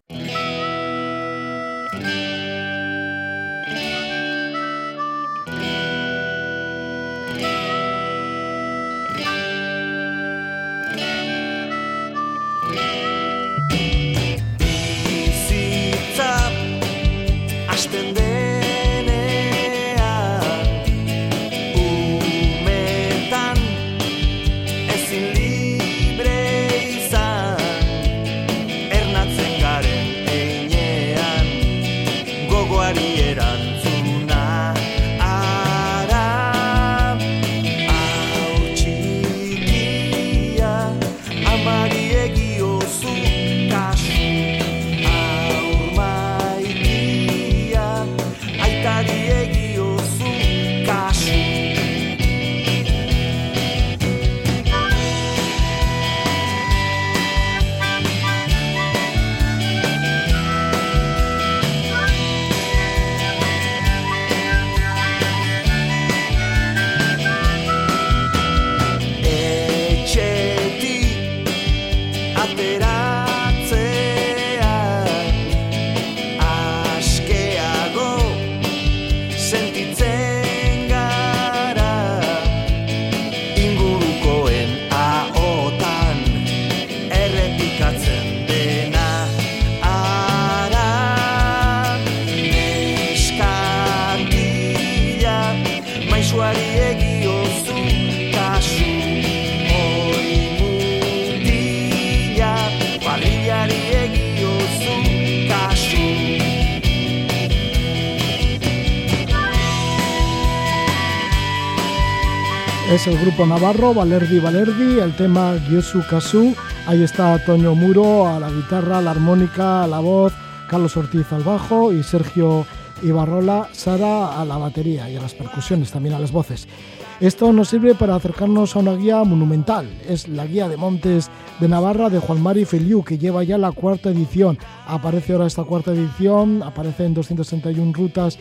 Speaker 2: Navarro Valerdi Valerdi, el tema Gyosu Kasu. Ahí está Toño Muro a la guitarra, la armónica, a la voz, Carlos Ortiz al bajo y Sergio Ibarrola Sara a la batería y a las percusiones, también a las voces. Esto nos sirve para acercarnos a una guía monumental. Es la guía de montes de Navarra de Juan Mari Feliu, que lleva ya la cuarta edición. Aparece ahora esta cuarta edición, aparece en 261 rutas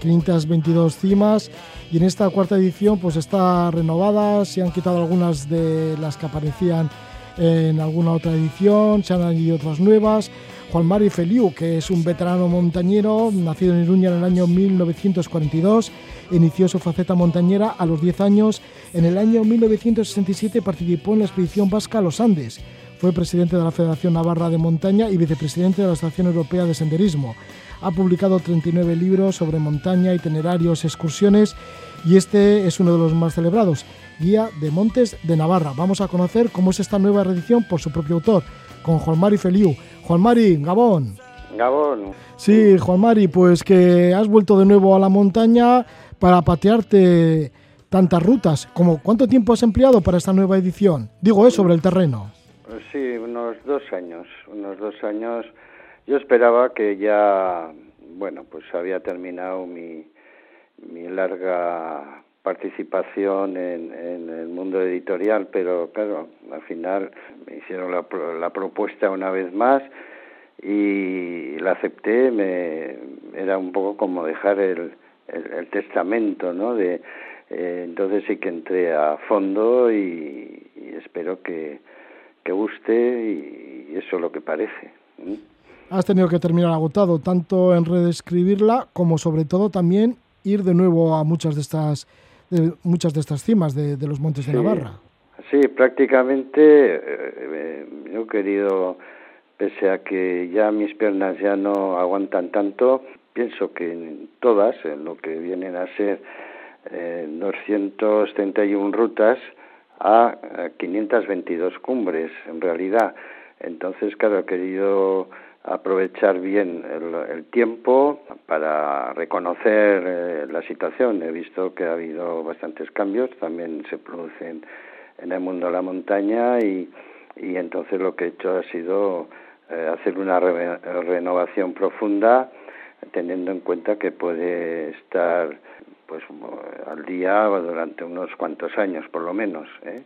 Speaker 2: 522 cimas y en esta cuarta edición pues está renovada, se han quitado algunas de las que aparecían en alguna otra edición, se han añadido otras nuevas. Juan Mari Feliu, que es un veterano montañero, nacido en Iruña en el año 1942, inició su faceta montañera a los 10 años. En el año 1967 participó en la expedición vasca a los Andes. Fue presidente de la Federación Navarra de Montaña y vicepresidente de la Estación Europea de Senderismo. Ha publicado 39 libros sobre montaña, itinerarios, excursiones y este es uno de los más celebrados, Guía de Montes de Navarra. Vamos a conocer cómo es esta nueva reedición por su propio autor, con Juan Mari Feliu. Juan Mari, Gabón.
Speaker 6: Gabón.
Speaker 2: Sí, Juan Mari, pues que has vuelto de nuevo a la montaña para patearte tantas rutas. Como, ¿Cuánto tiempo has empleado para esta nueva edición? Digo, es sobre el terreno.
Speaker 6: Sí, unos dos años, unos dos años yo esperaba que ya, bueno, pues había terminado mi, mi larga participación en, en, el mundo editorial, pero claro, al final me hicieron la, la propuesta una vez más y la acepté, me, era un poco como dejar el, el, testamento, ¿no? De, eh, entonces sí que entré a fondo y, espero que, que guste y, eso es lo que parece
Speaker 2: has tenido que terminar agotado, tanto en redescribirla como sobre todo también ir de nuevo a muchas de estas, muchas de estas cimas de, los montes de Navarra.
Speaker 6: Sí, prácticamente eh, yo he querido, pese a que ya mis piernas ya no aguantan tanto, pienso que en todas, en lo que vienen a ser eh, 231 rutas, a 522 cumbres en realidad. Entonces, claro, he querido aprovechar bien el, tiempo para reconocer eh, la situación. He visto que ha habido bastantes cambios, también se producen en el mundo de la montaña y, y entonces lo que he hecho ha sido eh, hacer una renovación profunda teniendo en cuenta que puede estar pues al día durante unos cuantos años por lo menos. ¿eh?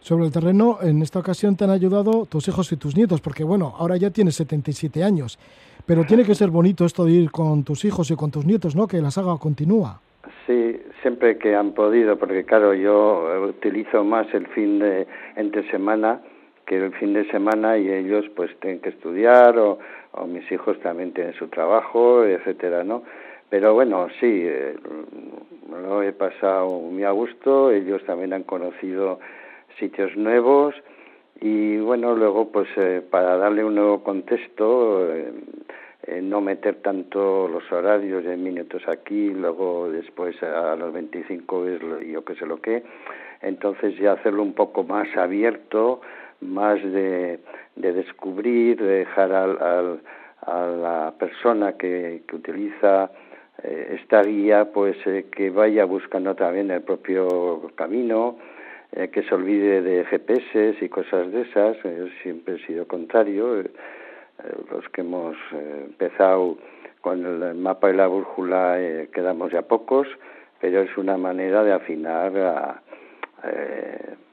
Speaker 2: Sobre el terreno, en esta ocasión te han ayudado tus hijos y tus nietos, porque bueno, ahora ya tienes 77 años, pero tiene que ser bonito esto de ir con tus hijos y con tus nietos, ¿no? Que la saga continúa.
Speaker 6: Sí, siempre que han podido, porque claro, yo utilizo más el fin de entre semana que el fin de semana y ellos pues tienen que estudiar o, mis hijos también tienen su trabajo, etcétera, ¿no? Pero bueno, sí, eh, lo he pasado muy a gusto, ellos también han conocido sitios nuevos y bueno, luego pues eh, para darle un nuevo contexto, eh, eh, no meter tanto los horarios de minutos aquí, luego después a los 25 es yo que sé lo que, entonces ya hacerlo un poco más abierto, más de, de descubrir, de dejar al, al, a la persona que, que utiliza esta guía pues que vaya buscando también el propio camino, eh, que se olvide de GPS y cosas de esas. Yo siempre he sido contrario. Eh, eh, los que hemos empezado con el mapa y la brújula quedamos ya pocos, pero es una manera de afinar a,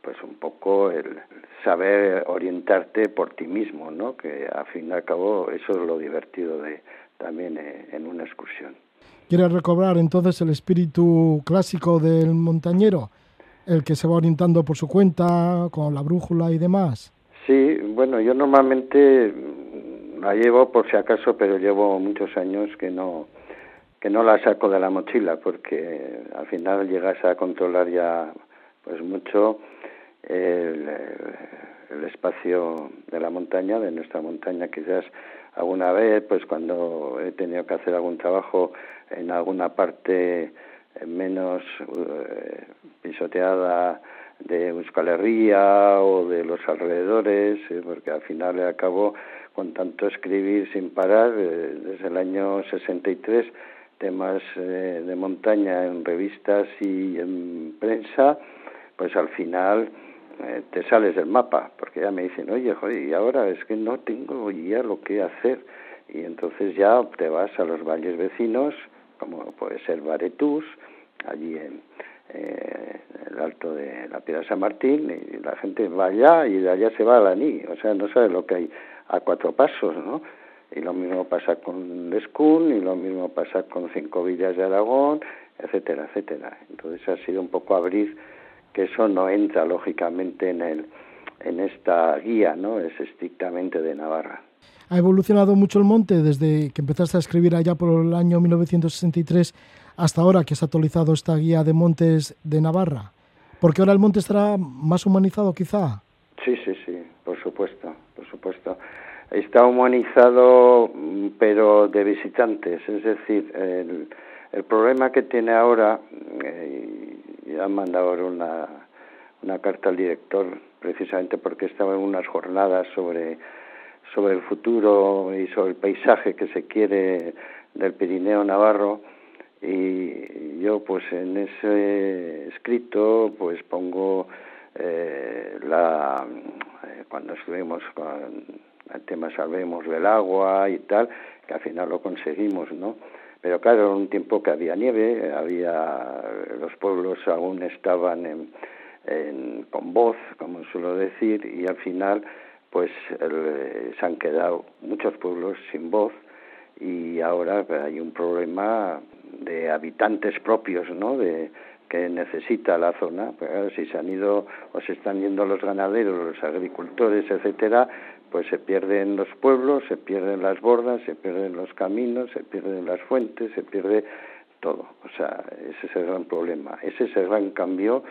Speaker 6: pues un poco el saber orientarte por ti mismo, ¿no? Que al fin y al cabo eso es lo divertido de también en una excursión.
Speaker 2: ¿Quieres recobrar entonces el espíritu clásico del montañero? El que se va orientando por su cuenta, con la brújula y demás.
Speaker 6: Sí, bueno, yo normalmente la llevo por si acaso, pero llevo muchos años que no que no la saco de la mochila porque al final llegas a controlar ya pues mucho el, espacio de la montaña, de nuestra montaña, quizás alguna vez, pues cuando he tenido que hacer algún trabajo en alguna parte menos eh, pisoteada de Euskal Herria o de los alrededores, eh, porque al final acabo con tanto escribir sin parar, eh, desde el año 63, temas eh, de montaña en revistas y en prensa, pues al final te sales del mapa, porque ya me dicen, oye, joder, y ahora es que no tengo ya lo que hacer, y entonces ya te vas a los valles vecinos, como puede ser Baretús, allí en, eh, el alto de la Piedra San Martín, y la gente va allá y de allá se va a la NI, o sea, no sabe lo que hay a cuatro pasos, ¿no? Y lo mismo pasa con Lescun, y lo mismo pasa con Cinco Villas de Aragón, etcétera, etcétera. Entonces ha sido un poco abrir que eso no entra lógicamente en el en esta guía, ¿no? Es estrictamente de Navarra.
Speaker 2: Ha evolucionado mucho el monte desde que empezaste a escribir allá por el año 1963 hasta ahora que has actualizado esta guía de montes de Navarra? Porque ahora el monte estará más humanizado quizá.
Speaker 6: Sí, sí, sí, por supuesto, por supuesto. Está humanizado, pero de visitantes, es decir, el, el problema que tiene ahora, eh, han mandado una, una carta al director precisamente porque estaba en unas jornadas sobre, sobre el futuro y sobre el paisaje que se quiere del Pirineo Navarro y yo pues en ese escrito pues pongo eh, la eh, cuando estuvimos con el tema salvemos del agua y tal que al final lo conseguimos no pero claro era un tiempo que había nieve había los pueblos aún estaban en, en, con voz como suelo decir y al final pues se han quedado muchos pueblos sin voz y ahora hay un problema de habitantes propios, ¿no? De, que necesita la zona. Pues, si se han ido o se están yendo los ganaderos, los agricultores, etcétera, pues se pierden los pueblos, se pierden las bordas, se pierden los caminos, se pierden las fuentes, se pierde todo. O sea, ese es el gran problema. Ese es el gran cambio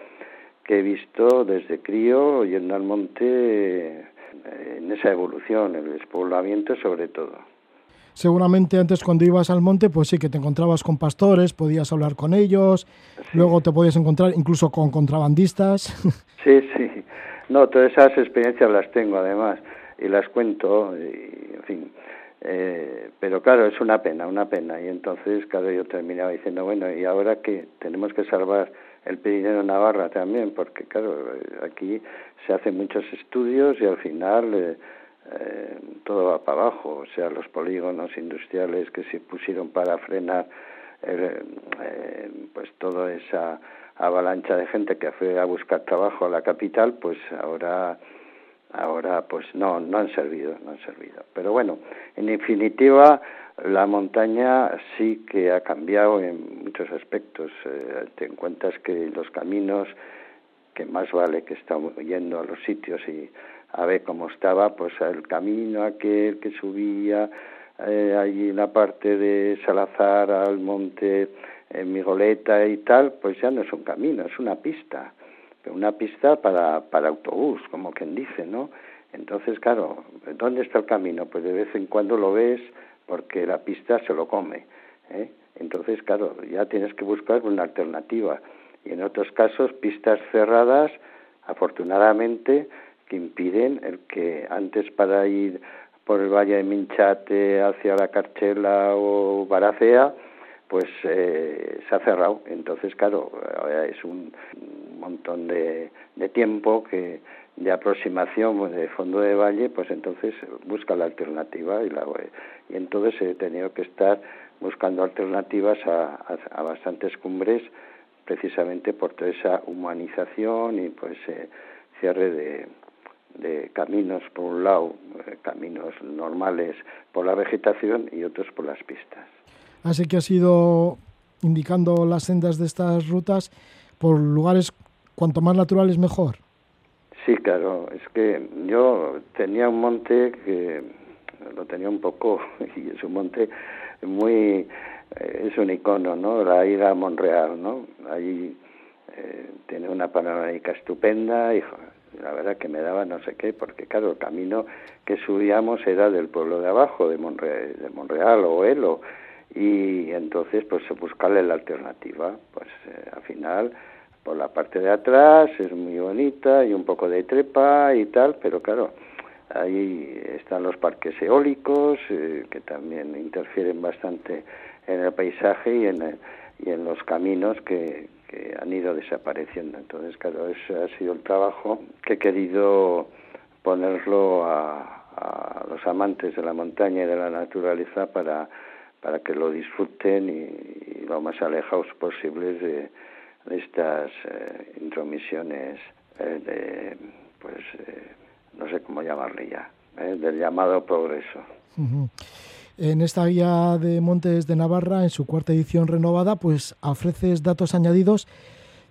Speaker 6: que he visto desde crío yendo al monte en esa evolución, el despoblamiento sobre todo
Speaker 2: seguramente antes cuando ibas al monte, pues sí que te encontrabas con pastores, podías hablar con ellos, luego te podías encontrar incluso con contrabandistas.
Speaker 6: Sí, sí. No, todas esas experiencias las tengo además y las cuento, y, en fin. Eh, pero claro, es una pena, una pena. Y entonces, claro, yo terminaba diciendo, bueno, y ahora que tenemos que salvar el Pirineo Navarra también, porque claro, aquí se hacen muchos estudios y al final eh, eh, todo va para abajo, o sea, los polígonos industriales que se pusieron para frenar eh, eh, pues toda esa avalancha de gente que fue a buscar trabajo a la capital, pues ahora ahora pues no no han servido, no han servido. Pero bueno, en definitiva la montaña sí que ha cambiado en muchos aspectos. te encuentras que los caminos que más vale que estamos yendo a los sitios y a ver cómo estaba pues el camino aquel que subía eh, allí en la parte de Salazar al monte en Migoleta y tal, pues ya no es un camino, es una pista, una pista para, para autobús, como quien dice, ¿no? Entonces, claro, ¿dónde está el camino? Pues de vez en cuando lo ves porque la pista se lo come. ¿eh? Entonces, claro, ya tienes que buscar una alternativa. Y en otros casos, pistas cerradas, afortunadamente, que impiden el que antes para ir por el valle de Minchate hacia la Carchela o Baracea, pues eh, se ha cerrado. Entonces, claro, es un montón de, de tiempo que de aproximación pues, de fondo de valle, pues entonces busca la alternativa y, la, y entonces he tenido que estar buscando alternativas a, a, bastantes cumbres precisamente por toda esa humanización y pues eh, cierre de, de caminos por un lado, eh, caminos normales por la vegetación y otros por las pistas.
Speaker 2: Así que has ido indicando las sendas de estas rutas por lugares cuanto más naturales mejor.
Speaker 6: Sí, claro, es que yo tenía un monte que lo tenía un poco y es un monte muy eh, es un icono, ¿no? La ida a Monreal, ¿no? Ahí eh, tiene una panorámica estupenda y la verdad que me daba no sé qué, porque claro, el camino que subíamos era del pueblo de abajo, de Monreal, de Monreal o Elo, y entonces pues buscarle la alternativa, pues eh, al final por la parte de atrás, es muy bonita y un poco de trepa y tal, pero claro, ahí están los parques eólicos eh, que también interfieren bastante en el paisaje y en, y en los caminos que, que han ido desapareciendo. Entonces, claro, ese ha sido el trabajo que he querido ponerlo a, los amantes de la montaña y de la naturaleza para, para que lo disfruten y, lo más alejados posibles de, estas eh, intromisiones eh, de, pues, eh, no sé cómo llamarle ya, del llamado progreso.
Speaker 2: En esta guía de Montes de Navarra, en su cuarta edición renovada, pues ofreces datos añadidos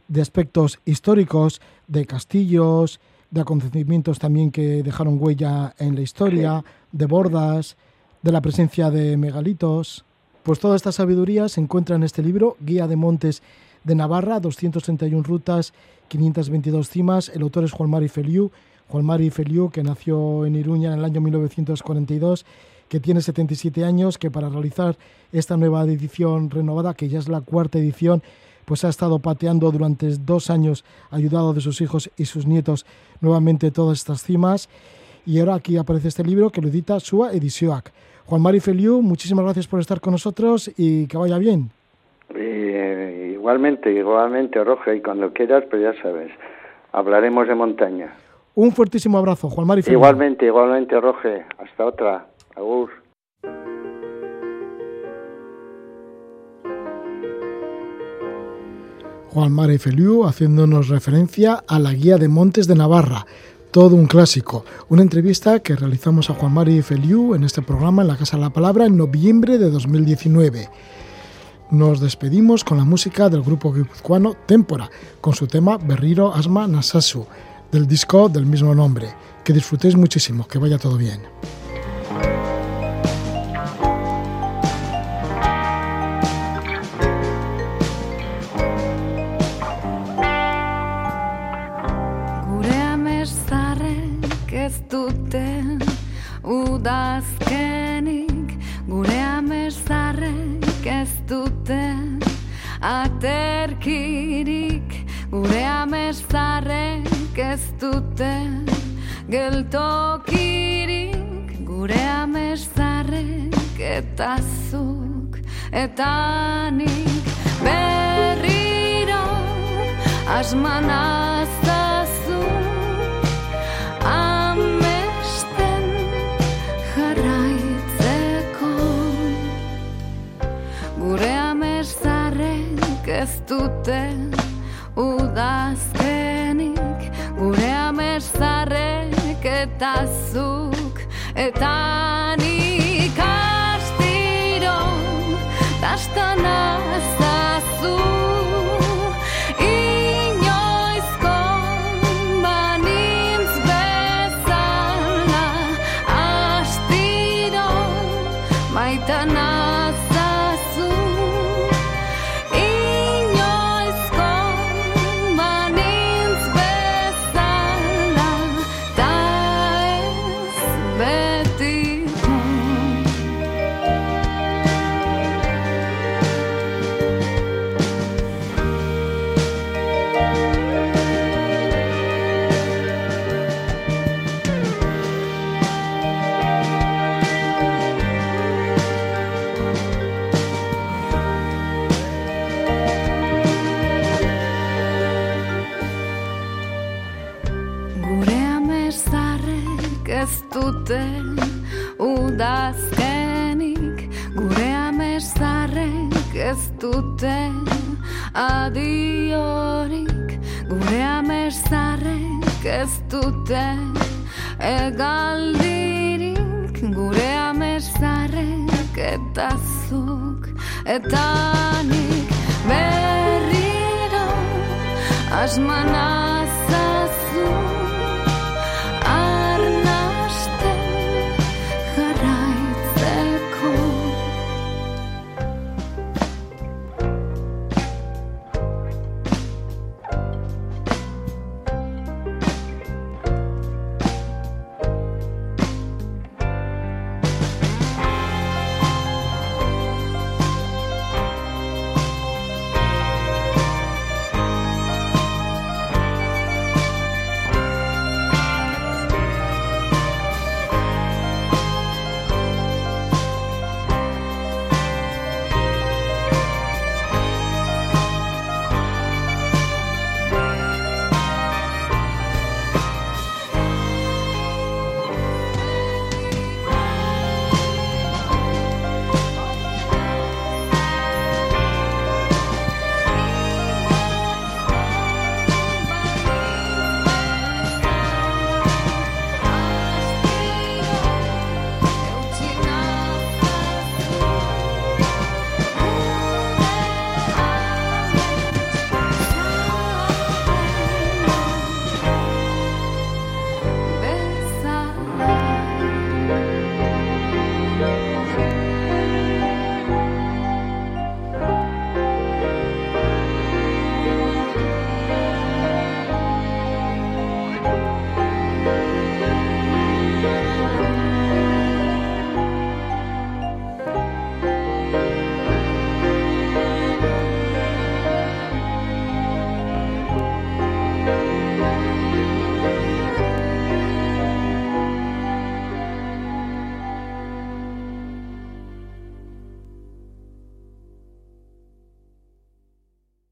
Speaker 2: de aspectos históricos, de castillos, de acontecimientos también que dejaron huella en la historia, de bordas, de la presencia de megalitos. Pues toda esta sabiduría se encuentra en este libro, Guía de Montes de Navarra, 231 rutas, 522 cimas. El autor es Juan Mari Feliu. Juan Mari Feliu, que nació en Iruña en el año 1942, que tiene 77 años, que para realizar esta nueva edición renovada, que ya es la cuarta edición, pues ha estado pateando durante dos años, ayudado de sus hijos y sus nietos nuevamente todas estas cimas. Y ahora aquí aparece este libro que lo edita Sua Edisioac. Juan Mari Feliu, muchísimas gracias por estar con nosotros y que vaya bien.
Speaker 6: igualmente, igualmente, Roge, y cuando quieras, pues ya sabes, hablaremos de montaña.
Speaker 2: Un fuertísimo abrazo, Juan Mari Feliu.
Speaker 6: Igualmente, igualmente, Roge. Hasta otra.
Speaker 2: Juan Mari Feliu haciéndonos referencia a la Guía de Montes de Navarra, todo un clásico. Una entrevista que realizamos a Juan Mari Feliu en este programa en la Casa de la Palabra en noviembre de 2019. Nos despedimos con la música del grupo guipuzcoano Témpora, con su tema Berriro Asma Nasasu, del disco del mismo nombre. Que disfrutéis muchísimo, que vaya todo bien.
Speaker 7: Aterkirik gure amesarrek ez dute geltokirik. Gure amesarrek eta zuk eta nik berriro asmanazazu ez dute udazkenik. Gure amesarrek eta zuk eta Это